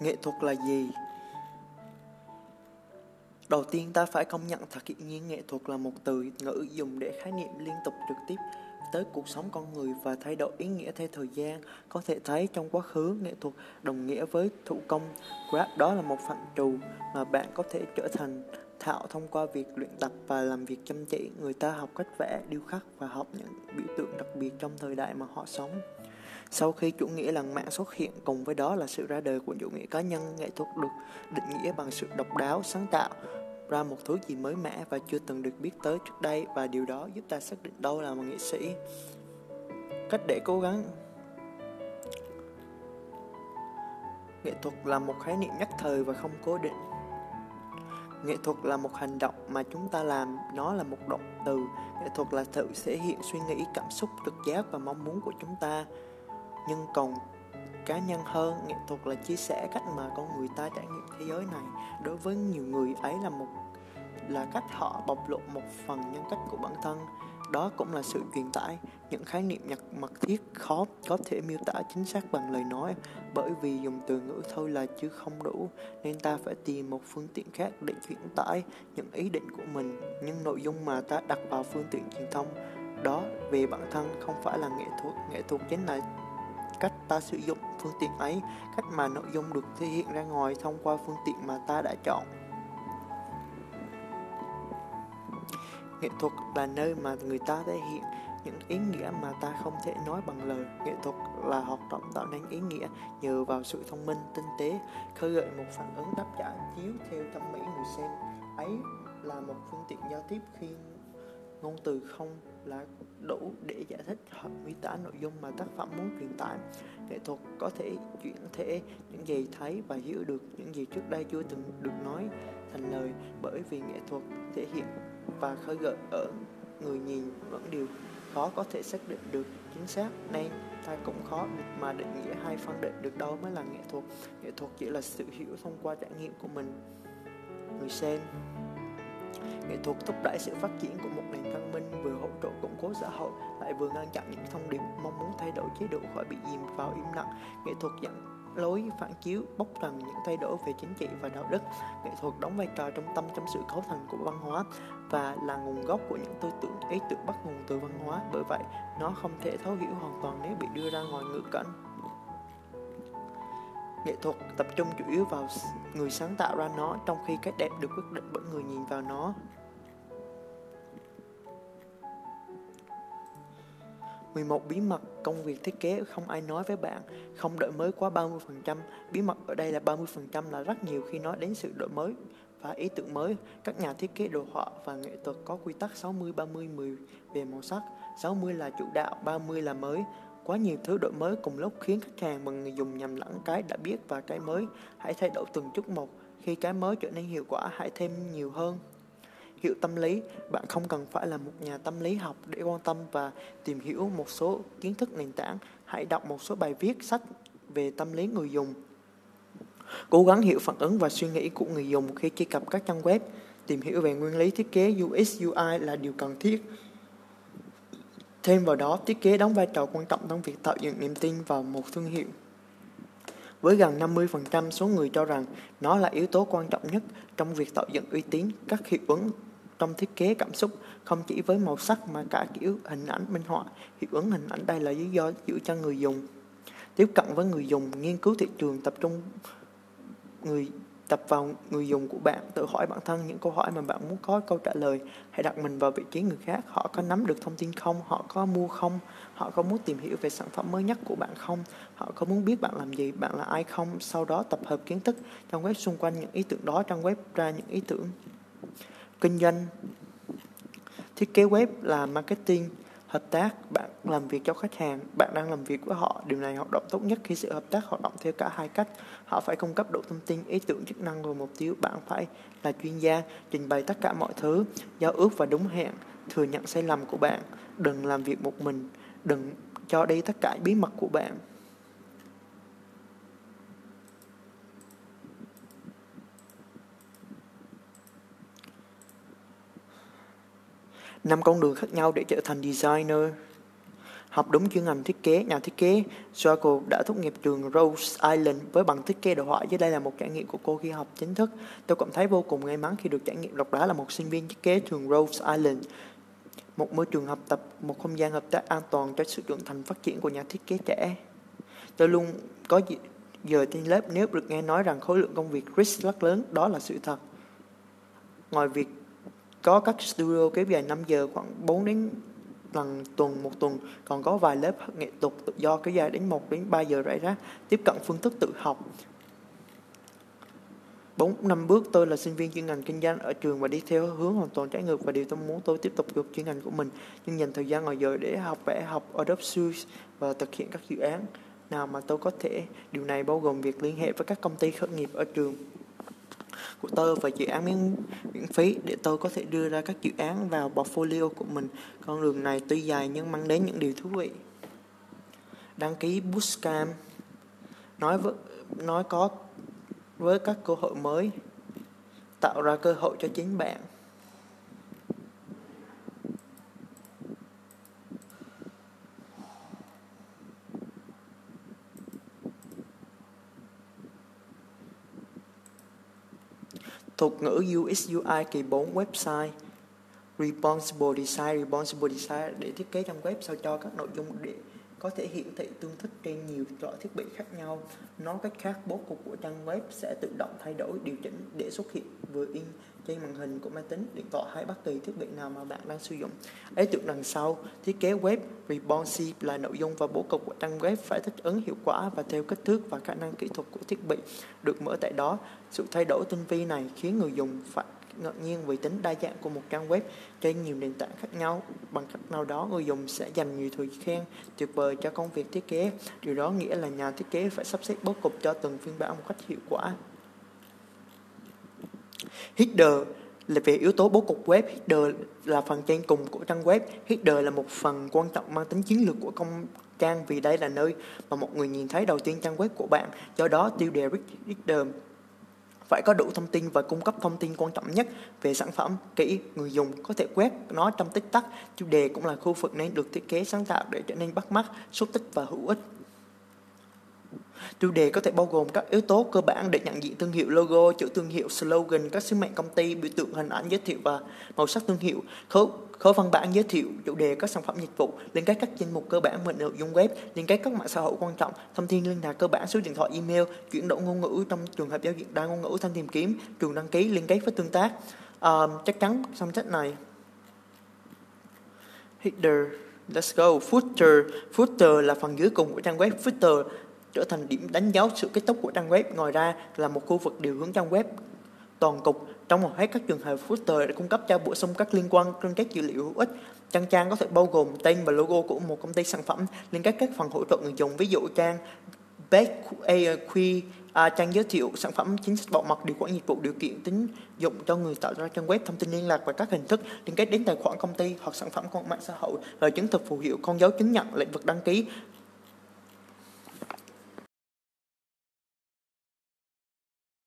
Nghệ thuật là gì? Đầu tiên ta phải công nhận thật hiển nhiên nghệ thuật là một từ ngữ dùng để khái niệm liên tục trực tiếp tới cuộc sống con người và thay đổi ý nghĩa theo thời gian. Có thể thấy trong quá khứ, nghệ thuật đồng nghĩa với thủ công. grab đó là một phạm trù mà bạn có thể trở thành thạo thông qua việc luyện tập và làm việc chăm chỉ. Người ta học cách vẽ, điêu khắc và học những biểu tượng đặc biệt trong thời đại mà họ sống. Sau khi chủ nghĩa lãng mạn xuất hiện, cùng với đó là sự ra đời của chủ nghĩa cá nhân, nghệ thuật được định nghĩa bằng sự độc đáo, sáng tạo, ra một thứ gì mới mẻ và chưa từng được biết tới trước đây và điều đó giúp ta xác định đâu là một nghệ sĩ. Cách để cố gắng Nghệ thuật là một khái niệm nhất thời và không cố định. Nghệ thuật là một hành động mà chúng ta làm, nó là một động từ. Nghệ thuật là tự thể hiện suy nghĩ, cảm xúc, trực giác và mong muốn của chúng ta. Nhưng còn cá nhân hơn, nghệ thuật là chia sẻ cách mà con người ta trải nghiệm thế giới này. Đối với nhiều người, ấy là một, là cách họ bộc lộ một phần nhân cách của bản thân. Đó cũng là sự truyền tải, những khái niệm nhật mật thiết khó, có thể miêu tả chính xác bằng lời nói. Bởi vì dùng từ ngữ thôi là chưa không đủ, nên ta phải tìm một phương tiện khác để truyền tải những ý định của mình. Những nội dung mà ta đặt vào phương tiện truyền thông, đó về bản thân không phải là nghệ thuật. Nghệ thuật chính là cách ta sử dụng phương tiện ấy, cách mà nội dung được thể hiện ra ngoài thông qua phương tiện mà ta đã chọn. Nghệ thuật là nơi mà người ta thể hiện những ý nghĩa mà ta không thể nói bằng lời. Nghệ thuật là hoạt động tạo nên ý nghĩa nhờ vào sự thông minh, tinh tế, khơi gợi một phản ứng đáp trả chiếu theo thẩm mỹ người xem. Ấy là một phương tiện giao tiếp khi ngôn từ không là đủ để giải thích hoặc miêu tả nội dung mà tác phẩm muốn truyền tải. Nghệ thuật có thể chuyển thể những gì thấy và hiểu được những gì trước đây chưa từng được nói thành lời, bởi vì nghệ thuật thể hiện và khơi gợi ở người nhìn vẫn điều khó có thể xác định được chính xác. Nên ta cũng khó mà định nghĩa hay phân định được đâu mới là nghệ thuật. Nghệ thuật chỉ là sự hiểu thông qua trải nghiệm của mình. Người xem nghệ thuật, thúc đẩy sự phát triển của một nền văn minh vừa hỗ trợ củng cố xã hội, lại vừa ngăn chặn những thông điệp mong muốn thay đổi chế độ khỏi bị dìm vào im lặng. Nghệ thuật dẫn lối phản chiếu bóc trần những thay đổi về chính trị và đạo đức. Nghệ thuật đóng vai trò trong tâm trong sự cấu thành của văn hóa và là nguồn gốc của những tư tưởng, ý tưởng bắt nguồn từ văn hóa. Bởi vậy, nó không thể thấu hiểu hoàn toàn nếu bị đưa ra ngoài ngữ cảnh. Nghệ thuật tập trung chủ yếu vào người sáng tạo ra nó, trong khi cái đẹp được quyết định bởi người nhìn vào nó. 11 bí mật công việc thiết kế không ai nói với bạn, không đổi mới quá 30%. Bí mật ở đây là 30% là rất nhiều khi nói đến sự đổi mới và ý tưởng mới. Các nhà thiết kế đồ họa và nghệ thuật có quy tắc 60 30 10 về màu sắc. 60 là chủ đạo, 30 là mới. Quá nhiều thứ đổi mới cùng lúc khiến khách hàng và người dùng nhầm lẫn cái đã biết và cái mới. Hãy thay đổi từng chút một. Khi cái mới trở nên hiệu quả, hãy thêm nhiều hơn hiểu tâm lý. Bạn không cần phải là một nhà tâm lý học để quan tâm và tìm hiểu một số kiến thức nền tảng. Hãy đọc một số bài viết, sách về tâm lý người dùng. Cố gắng hiểu phản ứng và suy nghĩ của người dùng khi truy cập các trang web. Tìm hiểu về nguyên lý thiết kế UX UI là điều cần thiết. Thêm vào đó, thiết kế đóng vai trò quan trọng trong việc tạo dựng niềm tin vào một thương hiệu với gần 50% số người cho rằng nó là yếu tố quan trọng nhất trong việc tạo dựng uy tín, các hiệu ứng trong thiết kế cảm xúc không chỉ với màu sắc mà cả kiểu hình ảnh minh họa hiệu ứng hình ảnh đây là lý do giữ cho người dùng. Tiếp cận với người dùng nghiên cứu thị trường tập trung người tập vào người dùng của bạn, tự hỏi bản thân những câu hỏi mà bạn muốn có, câu trả lời. Hãy đặt mình vào vị trí người khác, họ có nắm được thông tin không, họ có mua không, họ có muốn tìm hiểu về sản phẩm mới nhất của bạn không, họ có muốn biết bạn làm gì, bạn là ai không. Sau đó tập hợp kiến thức trong web xung quanh những ý tưởng đó trong web ra những ý tưởng kinh doanh. Thiết kế web là marketing hợp tác, bạn làm việc cho khách hàng, bạn đang làm việc với họ, điều này hoạt động tốt nhất khi sự hợp tác hoạt động theo cả hai cách. Họ phải cung cấp đủ thông tin, ý tưởng, chức năng và mục tiêu. Bạn phải là chuyên gia, trình bày tất cả mọi thứ, giao ước và đúng hẹn, thừa nhận sai lầm của bạn. Đừng làm việc một mình, đừng cho đi tất cả bí mật của bạn. Năm con đường khác nhau để trở thành designer Học đúng chuyên ngành thiết kế, nhà thiết kế, Joaco đã tốt nghiệp trường Rose Island với bằng thiết kế đồ họa. Dưới đây là một trải nghiệm của cô khi học chính thức. Tôi cảm thấy vô cùng may mắn khi được trải nghiệm độc đáo là một sinh viên thiết kế trường Rose Island. Một môi trường học tập, một không gian hợp tác an toàn cho sự trưởng thành phát triển của nhà thiết kế trẻ. Tôi luôn có giờ trên lớp nếu được nghe nói rằng khối lượng công việc rất lớn, đó là sự thật. Ngoài việc có các studio kéo dài 5 giờ, khoảng 4 đến lần tuần, một tuần. Còn có vài lớp nghệ thuật tự do kéo dài đến 1 đến 3 giờ rải rác, tiếp cận phương thức tự học. 4 năm bước, tôi là sinh viên chuyên ngành kinh doanh ở trường và đi theo hướng hoàn toàn trái ngược và điều tôi muốn, tôi tiếp tục được chuyên ngành của mình. Nhưng dành thời gian ngoài giờ để học vẽ, học Adobe Suite và thực hiện các dự án nào mà tôi có thể. Điều này bao gồm việc liên hệ với các công ty khởi nghiệp ở trường của tôi và dự án miễn, miễn phí để tôi có thể đưa ra các dự án vào portfolio của mình. Con đường này tuy dài nhưng mang đến những điều thú vị. Đăng ký Bootcamp nói với nói có với các cơ hội mới tạo ra cơ hội cho chính bạn Thuật ngữ UX UI kỳ 4 website, Responsible Design Responsible Design để thiết kế trang web sao cho các nội dung để có thể hiển thị tương thích trên nhiều loại thiết bị khác nhau. Nói cách khác, bố cục của trang web sẽ tự động thay đổi, điều chỉnh để xuất hiện vừa in trên màn hình của máy tính, điện thoại hay bất kỳ thiết bị nào mà bạn đang sử dụng. Ý tưởng đằng sau, thiết kế web responsive là nội dung và bố cục của trang web phải thích ứng hiệu quả và theo kích thước và khả năng kỹ thuật của thiết bị được mở tại đó. Sự thay đổi tinh vi này khiến người dùng phải ngẫu nhiên vì tính đa dạng của một trang web trên nhiều nền tảng khác nhau. Bằng cách nào đó, người dùng sẽ dành nhiều thời khen tuyệt vời cho công việc thiết kế. Điều đó nghĩa là nhà thiết kế phải sắp xếp bố cục cho từng phiên bản một cách hiệu quả. Header là về yếu tố bố cục web, header là phần trên cùng của trang web. Header là một phần quan trọng mang tính chiến lược của công trang vì đây là nơi mà một người nhìn thấy đầu tiên trang web của bạn. Do đó, tiêu đề header phải có đủ thông tin và cung cấp thông tin quan trọng nhất về sản phẩm kỹ, người dùng, có thể quét nó trong tích tắc. Chủ đề cũng là khu vực nên được thiết kế sáng tạo để trở nên bắt mắt, xúc tích và hữu ích. Tiêu đề có thể bao gồm các yếu tố cơ bản để nhận diện thương hiệu logo, chữ thương hiệu, slogan, các sứ mệnh công ty, biểu tượng hình ảnh giới thiệu và màu sắc thương hiệu, khối, khối văn bản giới thiệu chủ đề các sản phẩm dịch vụ, liên kết các danh mục cơ bản về nội dung web, liên kết các mạng xã hội quan trọng, thông tin liên lạc cơ bản, số điện thoại, email, chuyển đổi ngôn ngữ trong trường hợp giao diện đa ngôn ngữ thanh tìm kiếm, trường đăng ký, liên kết với tương tác. À, chắc chắn trong sách này header Let's go. Footer. Footer là phần dưới cùng của trang web. Footer trở thành điểm đánh dấu sự kết thúc của trang web. Ngoài ra là một khu vực điều hướng trang web toàn cục trong hầu hết các trường hợp footer đã cung cấp cho bổ sung các liên quan trên các dữ liệu hữu ích. Trang trang có thể bao gồm tên và logo của một công ty sản phẩm, liên kết các phần hỗ trợ người dùng, ví dụ trang back à, trang giới thiệu sản phẩm chính sách bảo mật điều khoản dịch vụ điều kiện tính dụng cho người tạo ra trang web thông tin liên lạc và các hình thức liên kết đến tài khoản công ty hoặc sản phẩm của mạng xã hội lời chứng thực phù hiệu con dấu chứng nhận lĩnh vực đăng ký